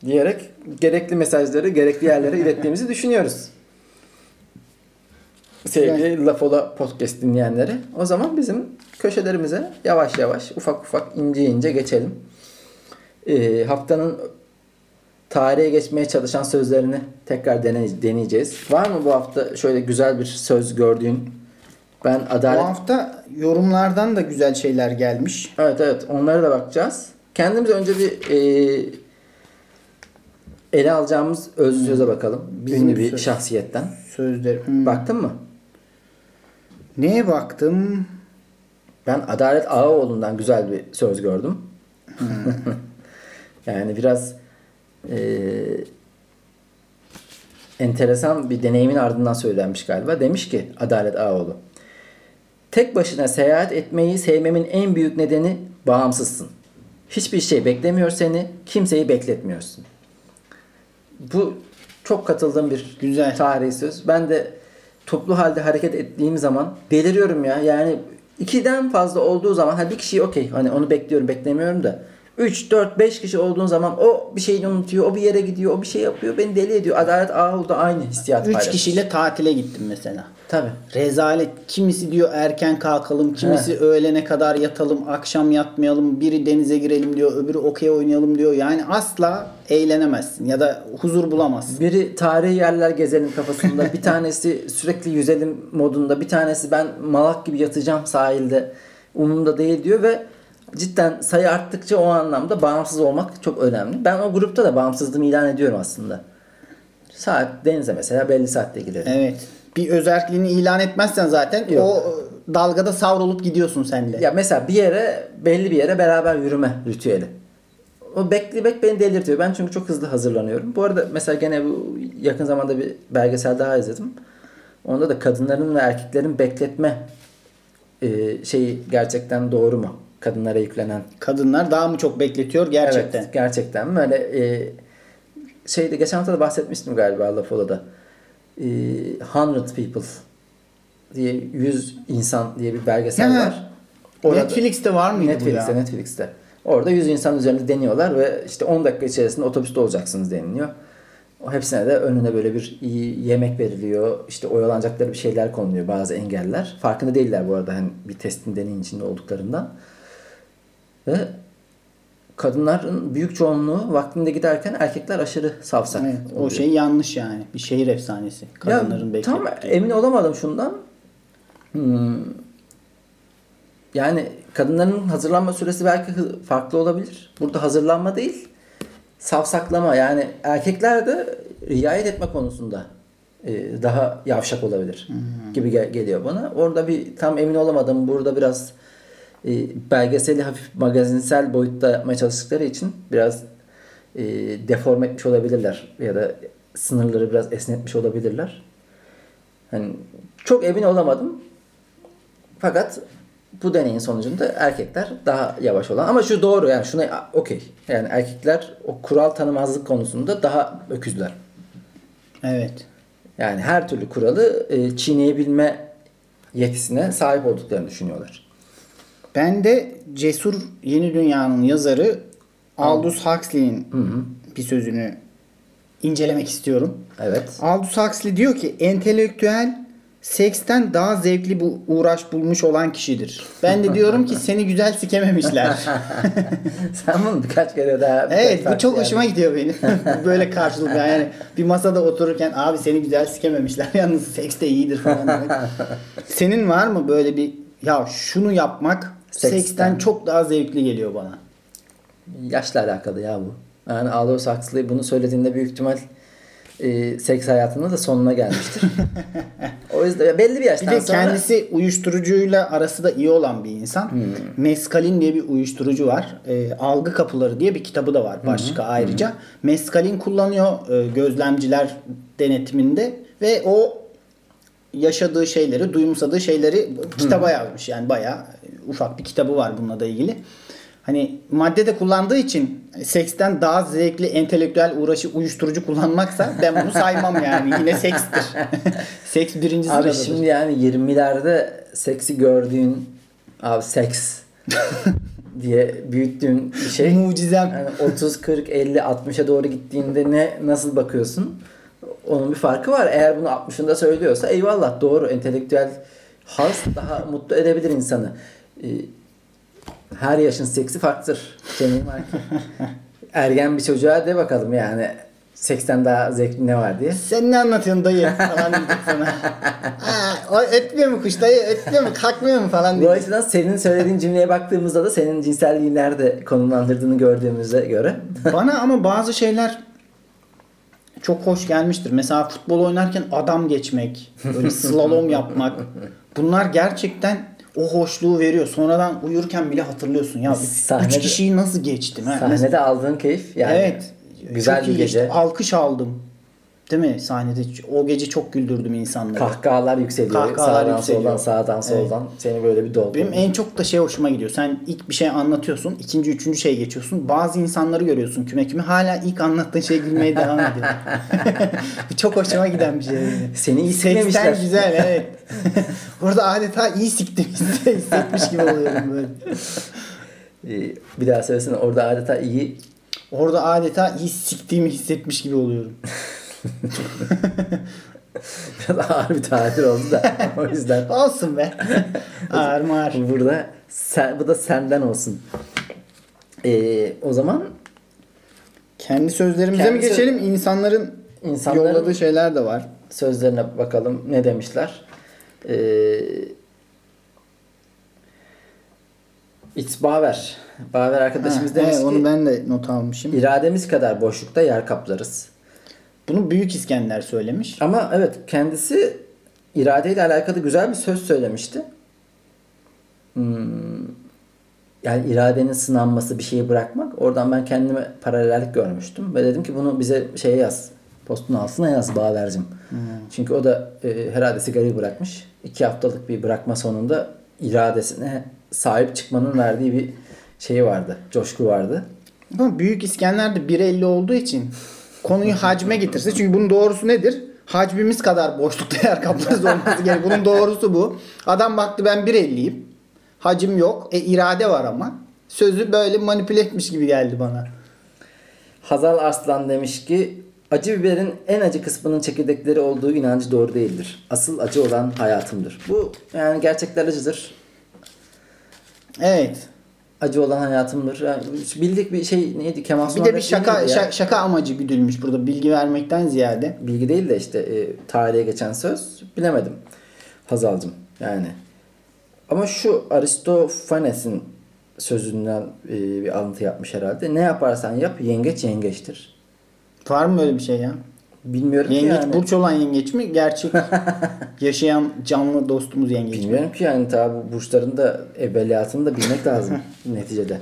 Diyerek gerekli mesajları gerekli yerlere ilettiğimizi düşünüyoruz. Sevgili Laf Ola podcast dinleyenleri. O zaman bizim köşelerimize yavaş yavaş ufak ufak ince ince geçelim. Ee, haftanın tarihe geçmeye çalışan sözlerini tekrar dene- deneyeceğiz. Var mı bu hafta şöyle güzel bir söz gördüğün? Ben adalet... Bu hafta yorumlardan da güzel şeyler gelmiş. Evet evet onlara da bakacağız. Kendimiz önce bir e, ele alacağımız özlü söze bakalım. Bizim bir söz. şahsiyetten. Sözler. Hmm. Baktın mı? Neye baktım? Ben Adalet Ağaoğlu'ndan güzel bir söz gördüm. yani biraz e, enteresan bir deneyimin ardından söylenmiş galiba. Demiş ki Adalet Ağaoğlu. Tek başına seyahat etmeyi sevmemin en büyük nedeni bağımsızsın. Hiçbir şey beklemiyor seni, kimseyi bekletmiyorsun. Bu çok katıldığım bir Güzel. tarihi söz. Ben de toplu halde hareket ettiğim zaman deliriyorum ya. Yani ikiden fazla olduğu zaman ha bir kişiyi okey hani onu bekliyorum beklemiyorum da 3, 4, 5 kişi olduğun zaman o bir şeyini unutuyor, o bir yere gidiyor, o bir şey yapıyor, beni deli ediyor. Adalet Ağaoğlu da aynı hissiyat Üç paylaşmış. kişiyle tatile gittim mesela. Tabii. Rezalet. Kimisi diyor erken kalkalım, kimisi öğlene kadar yatalım, akşam yatmayalım, biri denize girelim diyor, öbürü okey oynayalım diyor. Yani asla eğlenemezsin ya da huzur bulamazsın. Biri tarihi yerler gezelim kafasında. bir tanesi sürekli yüzelim modunda. Bir tanesi ben malak gibi yatacağım sahilde. Umurumda değil diyor ve cidden sayı arttıkça o anlamda bağımsız olmak çok önemli. Ben o grupta da bağımsızlığımı ilan ediyorum aslında. Saat denize mesela belli saatte girerim. Evet. Bir özelliğini ilan etmezsen zaten Yok. o dalgada savrulup gidiyorsun sen de. Ya mesela bir yere belli bir yere beraber yürüme ritüeli. O beklemek beni delirtiyor. Ben çünkü çok hızlı hazırlanıyorum. Bu arada mesela gene bu yakın zamanda bir belgesel daha izledim. Onda da kadınların ve erkeklerin bekletme şeyi gerçekten doğru mu? Kadınlara yüklenen. Kadınlar daha mı çok bekletiyor gerçekten? Evet, gerçekten böyle e, şeyde geçen hafta da bahsetmiştim galiba Lafolo'da. E, 100 People diye 100 insan diye bir belgesel Ha. var. Orada- Netflix'te var mıydı bu Netflix'te, ya? Netflix'te. Orada 100 insan üzerinde deniyorlar ve işte 10 dakika içerisinde otobüste olacaksınız deniliyor. O hepsine de önüne böyle bir iyi yemek veriliyor. İşte oyalanacakları bir şeyler konuluyor bazı engeller. Farkında değiller bu arada hani bir testin deneyin içinde olduklarından. Ve kadınların büyük çoğunluğu vaktinde giderken erkekler aşırı savsak. Evet, o oluyor. şey yanlış yani. Bir şehir efsanesi. Kadınların ya, tam emin olamadım şundan. Hmm, yani kadınların hazırlanma süresi belki farklı olabilir. Burada hazırlanma değil, savsaklama. Yani erkekler de riayet etme konusunda e, daha yavşak olabilir gibi gel- geliyor bana. Orada bir tam emin olamadım. Burada biraz e, belgeseli hafif magazinsel boyutta yapmaya çalıştıkları için biraz e, deforme etmiş olabilirler ya da sınırları biraz esnetmiş olabilirler. Hani çok emin olamadım. Fakat bu deneyin sonucunda erkekler daha yavaş olan ama şu doğru yani şuna okey. Yani erkekler o kural tanımazlık konusunda daha öküzler. Evet. Yani her türlü kuralı e, çiğneyebilme yetisine sahip olduklarını düşünüyorlar. Ben de Cesur Yeni Dünya'nın yazarı Aldous Huxley'in bir sözünü incelemek istiyorum. Evet. Aldous Huxley diyor ki entelektüel seksten daha zevkli bu uğraş bulmuş olan kişidir. Ben de diyorum ki seni güzel sikememişler. Sen bunu birkaç kere daha evet bu birkaç çok farklı hoşuma gidiyor benim. Böyle karşılık yani bir masada otururken abi seni güzel sikememişler yalnız seks de iyidir falan demek. Senin var mı böyle bir ya şunu yapmak Seksten. seksten çok daha zevkli geliyor bana. Yaşla alakalı ya bu. Yani Aldous Huxley bunu söylediğinde büyük ihtimal e, seks hayatında da sonuna gelmiştir. o yüzden belli bir Bir yaştan de sonra kendisi uyuşturucuyla arası da iyi olan bir insan. Hmm. Meskalin diye bir uyuşturucu var. E, Algı Kapıları diye bir kitabı da var başka ayrıca. Meskalin kullanıyor e, gözlemciler denetiminde ve o yaşadığı şeyleri, duyumsadığı şeyleri kitaba yazmış. Yani bayağı ufak bir kitabı var bununla da ilgili. Hani madde de kullandığı için seksten daha zevkli entelektüel uğraşı uyuşturucu kullanmaksa ben bunu saymam yani. Yine sekstir. Seks birinci Abi sıradadır. şimdi yani 20'lerde seksi gördüğün abi seks diye büyüttüğün bir şey. Mucizem. Yani 30, 40, 50, 60'a doğru gittiğinde ne nasıl bakıyorsun? Onun bir farkı var. Eğer bunu 60'ında söylüyorsa eyvallah doğru. Entelektüel haz daha mutlu edebilir insanı. Ee, her yaşın seksi farklıdır. Cemil Marki. Ergen bir çocuğa de bakalım yani seksten daha zevkli ne var diye. Sen ne anlatıyorsun dayı falan diyecek sana. Ha, o ötmüyor mu kuş dayı ötmüyor mu kalkmıyor mu falan diyecek. açıdan senin söylediğin cümleye baktığımızda da senin cinselliği nerede konumlandırdığını gördüğümüze göre Bana ama bazı şeyler çok hoş gelmiştir. Mesela futbol oynarken adam geçmek, böyle slalom yapmak. Bunlar gerçekten o hoşluğu veriyor. Sonradan uyurken bile hatırlıyorsun. Ya Sahnede- üç kişiyi nasıl geçtim? Mesela- sahnede aldığın keyif yani evet. güzel bir gece. Alkış aldım. Değil mi? Sahnede o gece çok güldürdüm insanları. Kahkahalar yükseliyor. Kahkahalar sağdan yükseliyor. soldan sağdan soldan seni böyle bir dolduruyor. Benim en çok da şey hoşuma gidiyor. Sen ilk bir şey anlatıyorsun. ikinci, üçüncü şey geçiyorsun. Bazı insanları görüyorsun küme küme. Hala ilk anlattığın şey gülmeye devam ediyor. Çok hoşuma giden bir şey. Seni iyi Seksten sikmemişler. güzel evet. Orada adeta iyi siktim hissetmiş gibi oluyorum böyle. Bir daha söylesene orada adeta iyi Orada adeta iyi siktiğimi hissetmiş gibi oluyorum. biraz ağır bir tabir oldu da o yüzden Olsun be. Ağır mağır. burada sen, bu da senden olsun. Ee, o zaman Kendi sözlerimize Kendi mi söz- geçelim? İnsanların, İnsanların- yolladığı şeyler de var. sözlerine bakalım ne demişler. Ee, It's Baver. Baver arkadaşımız Ha, demiş evet, ki onu ben de not almışım. irademiz kadar boşlukta yer kaplarız. Bunu Büyük İskender söylemiş. Ama evet kendisi iradeyle alakalı güzel bir söz söylemişti. Hmm, yani iradenin sınanması bir şeyi bırakmak. Oradan ben kendime paralellik görmüştüm. Ve dedim ki bunu bize şeye yaz. Postun altına yaz Bağver'cim. Çünkü o da e, herhalde sigarayı bırakmış. İki haftalık bir bırakma sonunda iradesine sahip çıkmanın verdiği bir şeyi vardı. Coşku vardı. Ama Büyük İskender de 1.50 olduğu için konuyu hacme getirse. Çünkü bunun doğrusu nedir? Hacmimiz kadar boşlukta yer kaplarız olması gerekiyor. Bunun doğrusu bu. Adam baktı ben 1.50'yim. Hacim yok. E irade var ama. Sözü böyle manipüle etmiş gibi geldi bana. Hazal Arslan demiş ki acı biberin en acı kısmının çekirdekleri olduğu inancı doğru değildir. Asıl acı olan hayatımdır. Bu yani gerçekler acıdır. Evet. Acı olan hayatımdır. Yani bildik bir şey neydi? Kemal Bir Sunal de bir şaka ya? şa- şaka amacı güdülmüş burada bilgi vermekten ziyade. Bilgi değil de işte e, tarihe geçen söz. Bilemedim. Hazal'cım yani. Ama şu Aristofanes'in sözünden e, bir alıntı yapmış herhalde. Ne yaparsan yap yengeç yengeçtir. Var mı öyle bir şey ya? Bilmiyorum Yengeç yani. burç olan yengeç mi? Gerçek yaşayan canlı dostumuz yengeç mi? Bilmiyorum ki yani tabi bu burçların da evveliyatını da bilmek lazım neticede.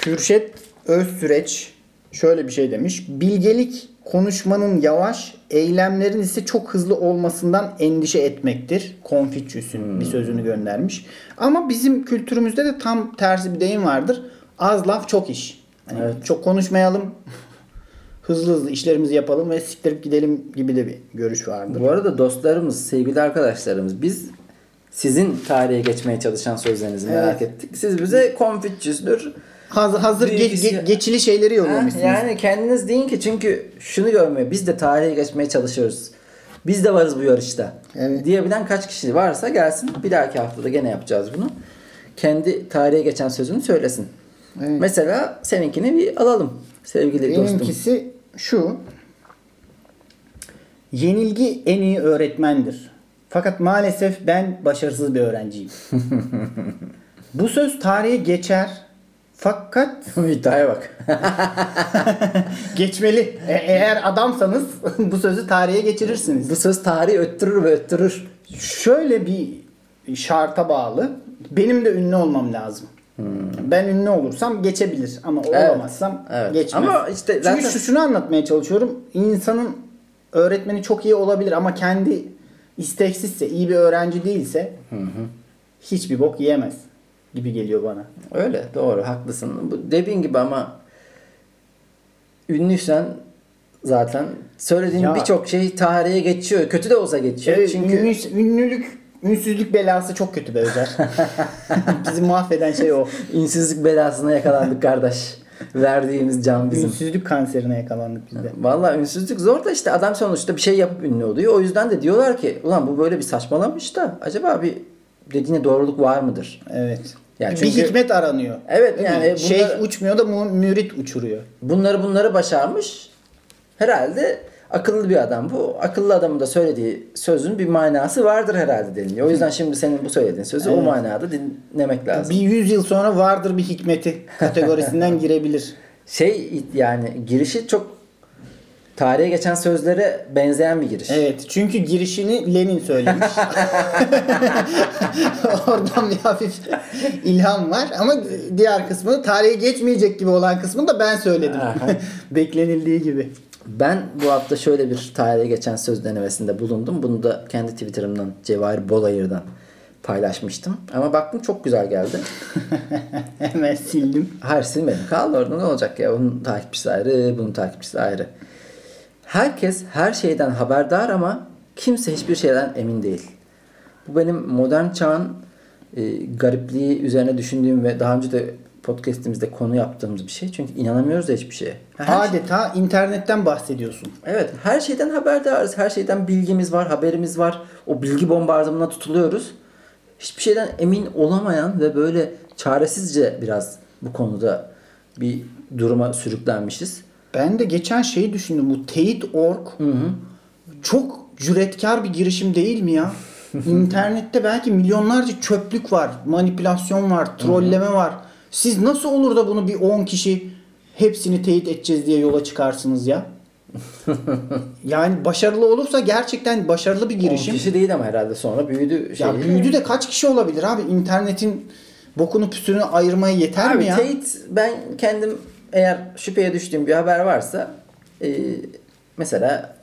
Kürşet Özsüreç şöyle bir şey demiş. Bilgelik konuşmanın yavaş, eylemlerin ise çok hızlı olmasından endişe etmektir. Konfüçyüs'ün bir sözünü göndermiş. Ama bizim kültürümüzde de tam tersi bir deyim vardır. Az laf çok iş. Hani Çok konuşmayalım. Hızlı hızlı işlerimizi yapalım ve siktirip gidelim gibi de bir görüş vardır. Bu arada dostlarımız, sevgili arkadaşlarımız biz sizin tarihe geçmeye çalışan sözlerinizi merak ettik. Siz bize Confucius'dur. Hazır, hazır ge- ge- geçili şeyleri yollamışsınız. yani kendiniz deyin ki çünkü şunu görmüyor. Biz de tarihe geçmeye çalışıyoruz. Biz de varız bu yarışta. Evet. Diyebilen kaç kişi varsa gelsin. Bir dahaki haftada gene yapacağız bunu. Kendi tarihe geçen sözünü söylesin. Evet. Mesela seninkini bir alalım sevgili dostum. Benimkisi şu. Yenilgi en iyi öğretmendir. Fakat maalesef ben başarısız bir öğrenciyim. Bu söz tarihe geçer. Fakat İddiaya bak. geçmeli. E- eğer adamsanız bu sözü tarihe geçirirsiniz. bu söz tarihi öttürür ve öttürür. Şöyle bir şarta bağlı. Benim de ünlü olmam lazım. Ben ünlü olursam geçebilir ama Hmm. Evet. olamazsam Evet. geçmez. Ama işte Çünkü zaten- şu, şunu anlatmaya çalışıyorum. İnsanın öğretmeni çok iyi olabilir ama kendi isteksizse, iyi bir öğrenci değilse hiçbir bok yiyemez gibi geliyor bana. Öyle doğru haklısın. Bu dediğin gibi ama ünlüysen zaten söylediğin birçok şey tarihe geçiyor. Kötü de olsa geçiyor. Evet, Çünkü ünlü- ünlülük, ünsüzlük belası çok kötü be Özer. Bizi mahveden şey o. insizlik belasına yakalandık kardeş. Verdiğimiz can bizim. Ünsüzlük kanserine yakalandık biz de. Vallahi ünsüzlük zor da işte adam sonuçta bir şey yapıp ünlü oluyor. O yüzden de diyorlar ki ulan bu böyle bir saçmalamış da acaba bir dediğine doğruluk var mıdır? Evet. Yani bir çünkü- hikmet aranıyor. Evet, Değil yani şey bunlar- uçmuyor da mürit uçuruyor. Bunları bunları başarmış. Herhalde akıllı bir adam bu. Akıllı adamın da söylediği sözün bir manası vardır herhalde deniliyor. O yüzden şimdi senin bu söylediğin sözü o Evet. manada dinlemek lazım. Bir yüz yıl sonra vardır bir hikmeti kategorisinden girebilir. Şey yani girişi çok tarihe geçen sözlere benzeyen bir giriş. Evet çünkü girişini Lenin söylemiş. Oradan bir hafif ilham var ama diğer kısmını tarihe geçmeyecek gibi olan kısmını da ben söyledim. Beklenildiği gibi. Ben bu hafta şöyle bir tarihe geçen söz denemesinde bulundum. Bunu da kendi Twitter'ımdan Cevahir Bolayır'dan paylaşmıştım. Ama baktım çok güzel geldi. Hemen sildim. Hayır silmedim. Kaldı orada ne olacak ya? Onun takipçisi ayrı, bunun takipçisi ayrı. Herkes her şeyden haberdar ama kimse hiçbir şeyden emin değil. Bu benim modern çağın e, garipliği üzerine düşündüğüm ve daha önce de podcastimizde konu yaptığımız bir şey. Çünkü inanamıyoruz da hiçbir şeye. Her Adeta internetten bahsediyorsun. Evet, her şeyden haberdarız. Her şeyden bilgimiz var, haberimiz var. O bilgi bombardımanına tutuluyoruz. Hiçbir şeyden emin olamayan ve böyle çaresizce biraz bu konuda bir duruma sürüklenmişiz. Ben de geçen şeyi düşündüm. Bu teyit.org çok cüretkar bir girişim değil mi ya? İnternette belki milyonlarca çöplük var, manipülasyon var, trolleme var. Siz nasıl olur da bunu bir 10 kişi hepsini teyit edeceğiz diye yola çıkarsınız ya? yani başarılı olursa gerçekten başarılı bir Girişim. girişim. kişi değil ama herhalde sonra büyüdü. Şey Ya büyüdü de kaç kişi olabilir abi? İnternetin bokunu püsünü ayırmaya yeter Abi mi ya? teyit ben kendim eğer şüpheye düştüğüm bir haber varsa e, mesela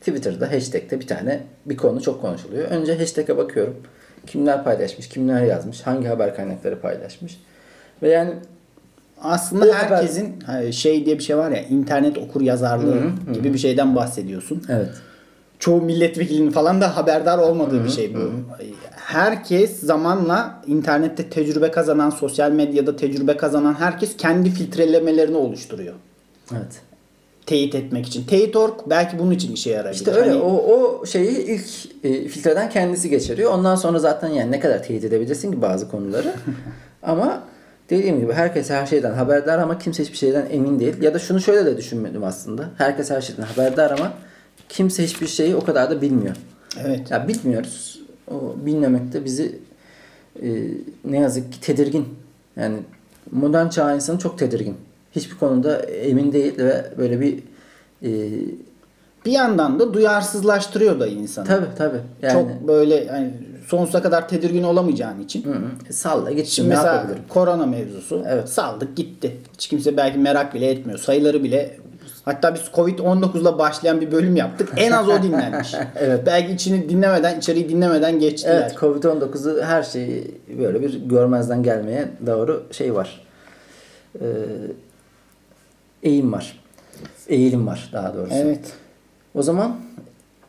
Twitter'da hashtag'te bir tane bir konu çok konuşuluyor. Önce hashtag'e bakıyorum. Kimler paylaşmış, kimler yazmış, hangi haber kaynakları paylaşmış. Ve yani Aslında O haber- herkesin hani şey diye bir şey var ya internet okur yazarlığı gibi bir şeyden bahsediyorsun. evet. Çoğu milletvekilinin falan da haberdar olmadığı bir şey bu. Herkes zamanla internette tecrübe kazanan, sosyal medyada tecrübe kazanan herkes kendi filtrelemelerini oluşturuyor. Evet. Teyit etmek için. Teyit.org belki bunun için işe yarayabilir. İşte öyle Hani o, o şeyi ilk e, filtreden kendisi geçiriyor. Ondan sonra zaten yani ne kadar teyit edebilirsin ki bazı konuları. ama dediğim gibi herkes her şeyden haberdar ama kimse hiçbir şeyden emin değil. Ya da şunu şöyle de düşünmedim aslında. Herkes her şeyden haberdar ama kimse hiçbir şeyi o kadar da bilmiyor. Evet. Ya bilmiyoruz. O bilmemek de bizi e, ne yazık ki tedirgin. Yani modern çağ insanı çok tedirgin. Hiçbir konuda emin değil ve böyle bir e, Bir yandan da duyarsızlaştırıyor da insanı. tabi tabi. Yani, Çok böyle hani sonsuza kadar tedirgin olamayacağın için. Hı hı. Salla gitsin Şimdi mesela yapabilirim? korona mevzusu Evet. saldık gitti. Hiç kimse belki merak bile etmiyor. Sayıları bile Hatta biz Covid-19'la başlayan bir bölüm yaptık. En az o dinlenmiş. Evet. Belki içini dinlemeden, içeriği dinlemeden geçtiler. Evet Covid-19'u her şeyi böyle bir görmezden gelmeye doğru şey var. Ee, eğim var. Eğilim var daha doğrusu. Evet. O zaman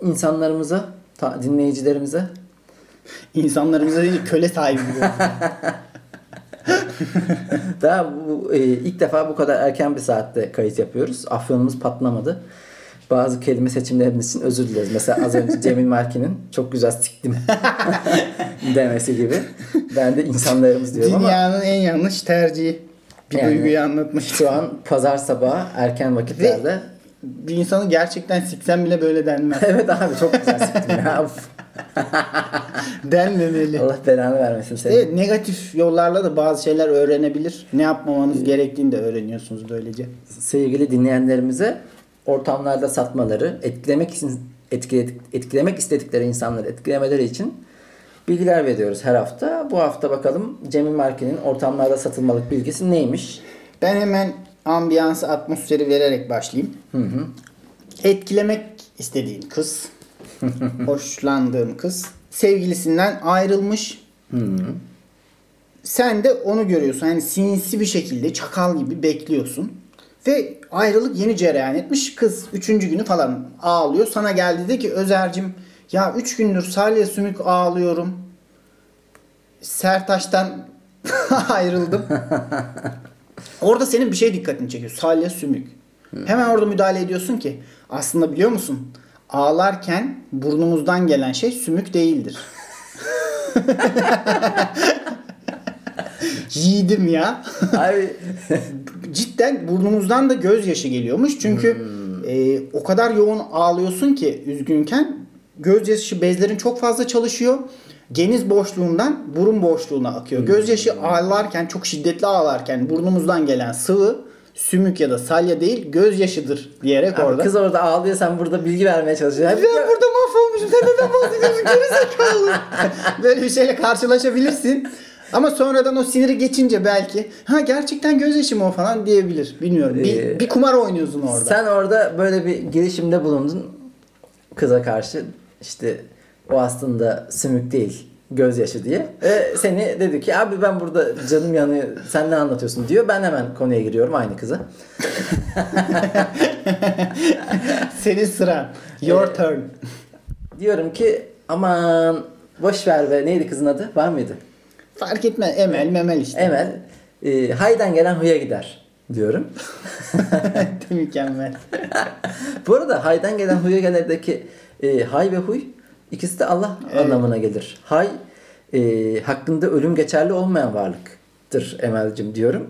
insanlarımıza, dinleyicilerimize İnsanlarımıza değil köle sahibi daha bu, e, ilk defa bu kadar erken bir saatte kayıt yapıyoruz. Afyonumuz patlamadı. Bazı kelime seçimlerimiz için özür dileriz. Mesela az önce Cemil Marki'nin çok güzel siktim demesi gibi. Ben de insanlarımız diyorum ama Dünyanın en yanlış tercihi. Bir Yani- duyguyu anlatmış. şu an pazar sabahı erken vakitlerde Bir insanı gerçekten siksen bile böyle denmez. evet abi çok güzel siktim ya. Denmemeli. Allah belanı vermesin seni. Evet, negatif yollarla da bazı şeyler öğrenebilir. Ne yapmamanız gerektiğini de öğreniyorsunuz böylece. sevgili dinleyenlerimize ortamlarda satmaları, etkilemek için etkile- etkilemek istedikleri insanları etkilemeleri için bilgiler veriyoruz her hafta. Bu hafta bakalım Cemil Marki'nin ortamlarda satılmalık bilgisi neymiş? Ben hemen ambiyansı, atmosferi vererek başlayayım. Etkilemek istediğim kız, hoşlandığım kız sevgilisinden ayrılmış. Sen de onu görüyorsun. Yani sinsi bir şekilde çakal gibi bekliyorsun. Ve ayrılık yeni cereyan etmiş. Kız üçüncü günü falan ağlıyor. Sana geldi dedi ki Özer'cim ya üç gündür salya sümük ağlıyorum. Sertaş'tan ayrıldım. Orada senin bir şey dikkatini çekiyor. Salya sümük. Hemen orada müdahale ediyorsun ki aslında biliyor musun? Ağlarken burnumuzdan gelen şey sümük değildir. Yiğidim ya. Abi Cidden burnumuzdan da gözyaşı geliyormuş. Çünkü e, o kadar yoğun ağlıyorsun ki üzgünken gözyaşı bezlerin çok fazla çalışıyor. Geniz boşluğundan burun boşluğuna akıyor. Gözyaşı ağlarken çok şiddetli ağlarken burnumuzdan gelen sıvı sümük ya da salya değil gözyaşıdır diyerek Abi orada. kız orada ağlıyor sen burada bilgi vermeye çalışıyorsun. Ben burada mahvolmuşum. Sen neden bahsediyorsun? Gerizekalı. Böyle bir şeyle karşılaşabilirsin. Ama sonradan o siniri geçince belki ha gerçekten gözyaşı mı o falan diyebilir. Bilmiyorum. Bir, Ee, bir kumar oynuyorsun orada. Sen orada böyle bir girişimde bulundun kıza karşı. İşte o aslında sümük değil gözyaşı diye. Ve seni dedi ki abi ben burada canım yanıyor sen ne anlatıyorsun diyor. Ben hemen konuya giriyorum aynı kıza. Senin sıran. Your Ee, turn. Diyorum ki aman boş ver be neydi kızın adı var mıydı? Fark etme. Emel memel işte. Emel e, haydan gelen huya gider diyorum. Mükemmel. Bu arada haydan gelen huya gelerdeki e, hay ve huy ikisi de Allah Evet. anlamına gelir. Hay e, hakkında ölüm geçerli olmayan varlıktır Emel'cim diyorum.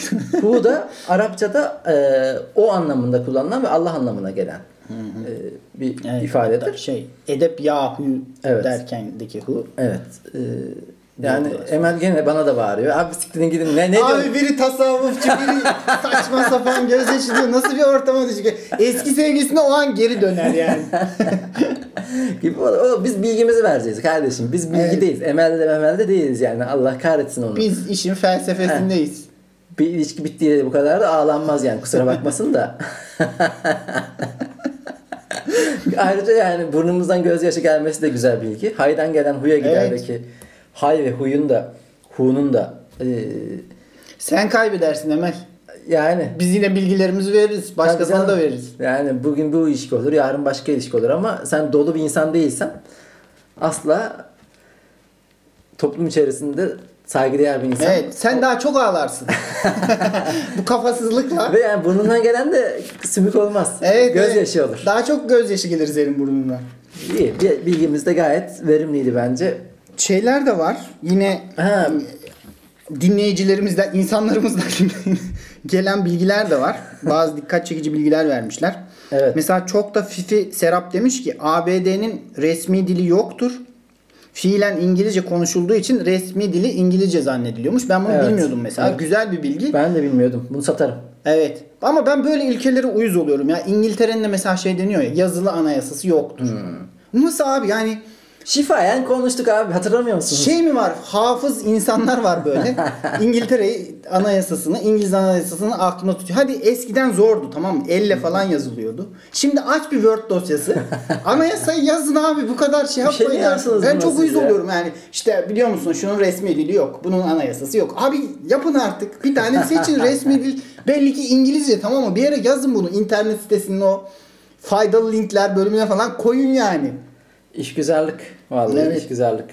Hu da Arapçada e, o anlamında kullanılan ve Allah anlamına gelen e, bir Evet, ifadedir. Şey, edep yahu Evet. derkendeki hu. Evet. e, yani. Emel gene bana da bağırıyor. Abi siktirin gidin. Ne, ne diyorsun? Abi biri tasavvufçu, biri saçma sapan gözyaşı diyor. Nasıl bir ortama düşecek? Eski sevgilisine o an geri döner yani. gibi. O, biz bilgimizi vereceğiz kardeşim. Biz bilgideyiz. Emel'de memelde değiliz yani. Allah kahretsin onu. Biz işin felsefesindeyiz. Bir ilişki bittiği de bu kadar da ağlanmaz yani. Kusura bakmasın da. Ayrıca yani burnumuzdan gözyaşı gelmesi de güzel bilgi. Haydan gelen huya giderdeki hay ve huyun da hu'nun da e, Sen kaybedersin Emel. Yani Biz yine bilgilerimizi veririz. Başkasına Tabii da canım. veririz. Yani bugün bu ilişki olur, yarın başka ilişki olur ama sen dolu bir insan değilsen asla toplum içerisinde saygıdeğer bir insan. Evet, sen daha çok ağlarsın. Bu kafasızlıkla. Ve yani burnundan gelen de sümük olmaz. Evet, Gözyaşı evet. olur. Daha çok gözyaşı gelir senin burnundan. İyi. Bilgimiz de gayet verimliydi bence. Şeyler de var. Yine Ha, dinleyicilerimizden, insanlarımızdan gelen bilgiler de var. Bazı dikkat çekici bilgiler vermişler. Evet. Mesela çok da Fifi Serap demiş ki ABD'nin resmi dili yoktur. Fiilen İngilizce konuşulduğu için resmi dili İngilizce zannediliyormuş. Ben bunu Evet. bilmiyordum mesela. Evet. Güzel bir bilgi. ben de bilmiyordum. Bunu satarım. Evet. Ama ben böyle ilkelere uyuz oluyorum ya. İngiltere'nin de mesela şey deniyor ya yazılı anayasası yoktur. Hmm. Nasıl abi yani Şifayen konuştuk abi hatırlamıyor musunuz? Şey mi var? Hafız insanlar var böyle. İngiltere'yi anayasasını, İngiliz anayasasını aklına tutuyor. Hadi eskiden zordu tamam mı? Elle falan yazılıyordu. Şimdi aç bir Word dosyası. Anayasayı yazın abi bu kadar şey şey yapmayın. ya. diyorsunuz ben çok uyuz ya. oluyorum yani. İşte biliyor musun şunun resmi dili yok. Bunun anayasası yok. Abi yapın artık. Bir tane seçin resmi dil. Belli ki İngilizce tamam mı? Bir yere yazın bunu. İnternet sitesinin o faydalı linkler bölümüne falan koyun yani. İşgüzarlık. Vallahi Evet. işgüzarlık.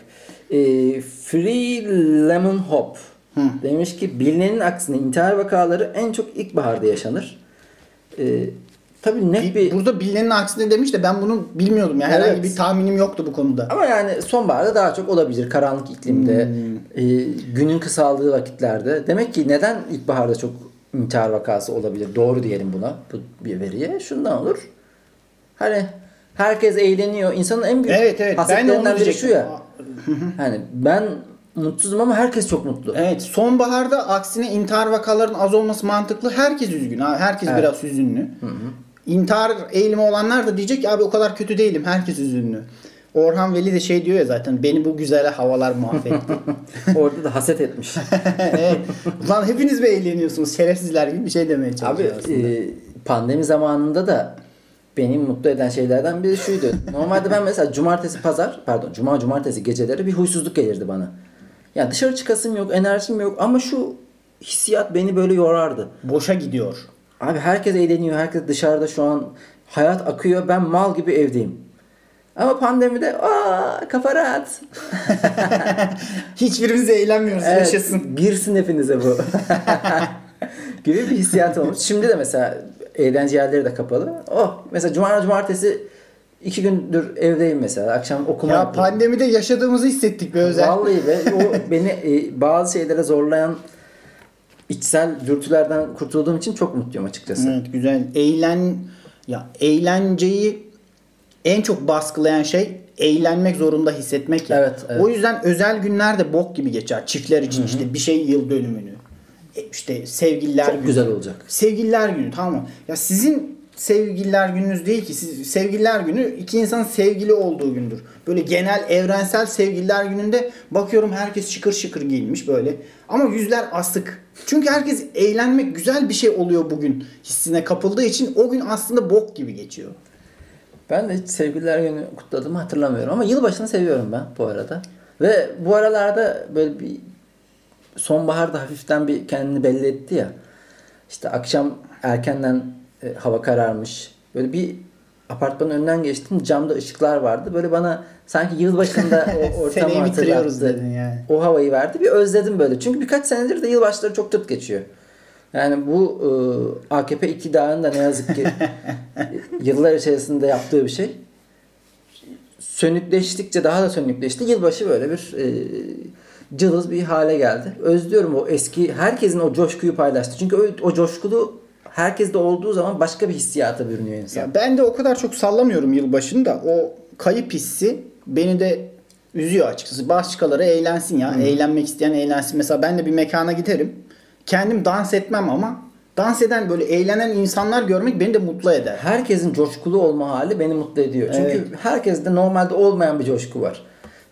Ee, Free Lemon Hop demiş ki bilinenin aksine intihar vakaları en çok ilkbaharda yaşanır. Ee, tabii net bir... Burada bilinenin aksine demiş de ben bunu bilmiyordum. Yani herhangi Evet. bir tahminim yoktu bu konuda. Ama yani sonbaharda daha çok olabilir. Karanlık iklimde, Hmm. e, günün kısaldığı vakitlerde. Demek ki neden ilkbaharda çok intihar vakası olabilir? Doğru diyelim buna bu bir veriye. Şundan olur. Hani herkes eğleniyor. İnsanın en büyük Evet evet ben de hasetlerinden onu biri şu ya. Hani ben mutsuzum ama herkes çok mutlu. Evet sonbaharda aksine intihar vakalarının az olması mantıklı. Herkes üzgün. ha, Herkes Evet. biraz hüzünlü. İntihar eğilimi olanlar da diyecek ki abi o kadar kötü değilim. Herkes üzünlü. Orhan Veli de şey diyor ya zaten beni bu güzel havalar mahvetti. Orada da haset etmiş. evet. Lan hepiniz mi eğleniyorsunuz şerefsizler gibi bir şey demeye Abi çalışıyor aslında. e, pandemi zamanında da beni mutlu eden şeylerden biri şuydu. Normalde ben mesela cumartesi pazar pardon cuma cumartesi geceleri bir huysuzluk gelirdi bana. Yani dışarı çıkasım yok, enerjim yok ama şu hissiyat beni böyle yorardı. Boşa gidiyor. Abi herkes eğleniyor, herkes dışarıda şu an hayat akıyor. Ben mal gibi evdeyim. Ama pandemide aa kafa rahat. Hiçbirimiz eğlenmiyoruz. Evet, Yaşasın. girsin hepinize bu. gibi bir hissiyat olmuş. Şimdi de mesela eğlence yerleri de kapalı. Oh mesela cuma cumartesi iki gündür evdeyim mesela. Akşam okuma Ya yapıyorum. pandemide yaşadığımızı hissettik be özel. Vallahi be o beni e, bazı şeylere zorlayan içsel dürtülerden kurtulduğum için çok mutluyum açıkçası. Evet güzel. Eğlen ya eğlenceyi en çok baskılayan şey eğlenmek zorunda hissetmek ya. Evet, evet. O yüzden özel günler de bok gibi geçer. Çiftler için işte bir şey yıl dönümünü. İşte sevgililer Çok günü. güzel olacak. Sevgililer günü tamam mı? Ya sizin sevgililer gününüz değil ki. Siz, sevgililer günü iki insanın sevgili olduğu gündür. Böyle genel evrensel sevgililer gününde bakıyorum herkes şıkır şıkır giyinmiş böyle. Ama yüzler asık. Çünkü herkes eğlenmek güzel bir şey oluyor bugün hissine kapıldığı için o gün aslında bok gibi geçiyor. Ben de hiç sevgililer günü kutladığımı hatırlamıyorum ama yılbaşını seviyorum ben bu arada. Ve bu aralarda böyle bir sonbaharda hafiften bir kendini belli etti ya. İşte akşam erkenden e, hava kararmış. Böyle bir apartmanın önünden geçtim. Camda ışıklar vardı. Böyle bana sanki yılbaşında o ortamı hatırlattı. dedin yani. O havayı verdi. Bir özledim böyle. Çünkü birkaç senedir de yılbaşları çok tırt geçiyor. Yani bu e, AKP iktidarının da ne yazık ki yıllar içerisinde yaptığı bir şey. Sönükleştikçe daha da sönükleşti. Yılbaşı böyle bir e, cılız bir hale geldi. Özlüyorum o eski herkesin o coşkuyu paylaştı. Çünkü o, o coşkulu herkeste olduğu zaman başka bir hissiyata bürünüyor insan. Ya ben de o kadar çok sallamıyorum yılbaşını da o kayıp hissi beni de üzüyor açıkçası. Başkaları eğlensin ya. Eğlenmek isteyen eğlensin. Mesela ben de bir mekana giderim. Kendim dans etmem ama dans eden böyle eğlenen insanlar görmek beni de mutlu eder. Herkesin coşkulu olma hali beni mutlu ediyor. Çünkü Evet. herkeste normalde olmayan bir coşku var.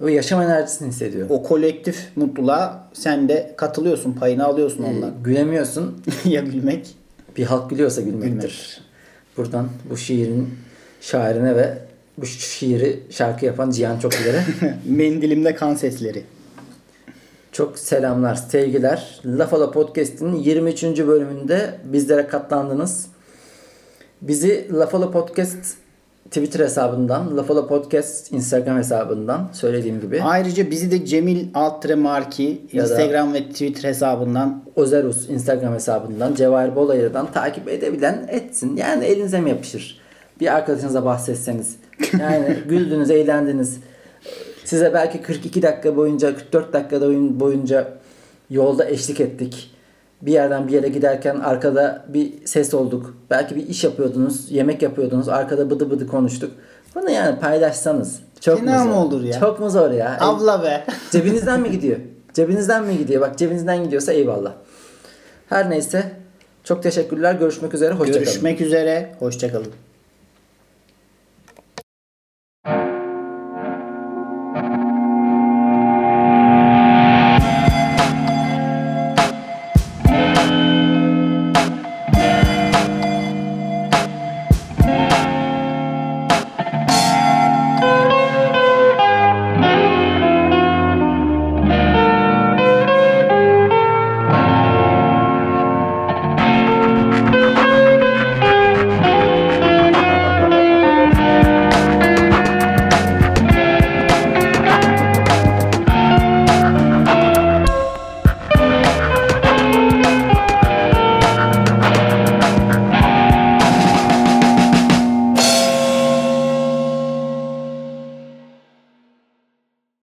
O yaşam enerjisini hissediyor. O kolektif mutluluğa sen de katılıyorsun, payını alıyorsun Ee, ondan. gülemiyorsun. ya gülmek. Bir halk gülüyorsa gülmektir. Gülmek. Buradan bu şiirin şairine ve bu şiiri şarkı yapan Cihan Çokilere Mendilimde kan sesleri. çok selamlar, sevgiler. Lafala Podcast'in 23. bölümünde bizlere katlandınız. Bizi Lafala Podcast Twitter hesabından, Lafala Podcast Instagram hesabından söylediğim gibi. Ayrıca bizi de Cemil Altre Marki Instagram ve Twitter hesabından Ozerus Instagram hesabından Cevahir Bolayır'dan takip edebilen etsin. Yani elinize mi yapışır? Bir arkadaşınıza bahsetseniz. Yani güldünüz, eğlendiniz. Size belki 42 dakika boyunca, 44 dakika boyun- boyunca yolda eşlik ettik. Bir yerden bir yere giderken arkada bir ses olduk. Belki bir iş yapıyordunuz, yemek yapıyordunuz. Arkada bıdı bıdı konuştuk. Bunu yani paylaşsanız. Çok Fena mu olur ya? Çok mu zor ya? abla be. Cebinizden mi gidiyor? Cebinizden mi gidiyor? Bak cebinizden gidiyorsa eyvallah. Her neyse. Çok teşekkürler. Görüşmek üzere. Hoşçakalın. Görüşmek üzere. Hoşçakalın.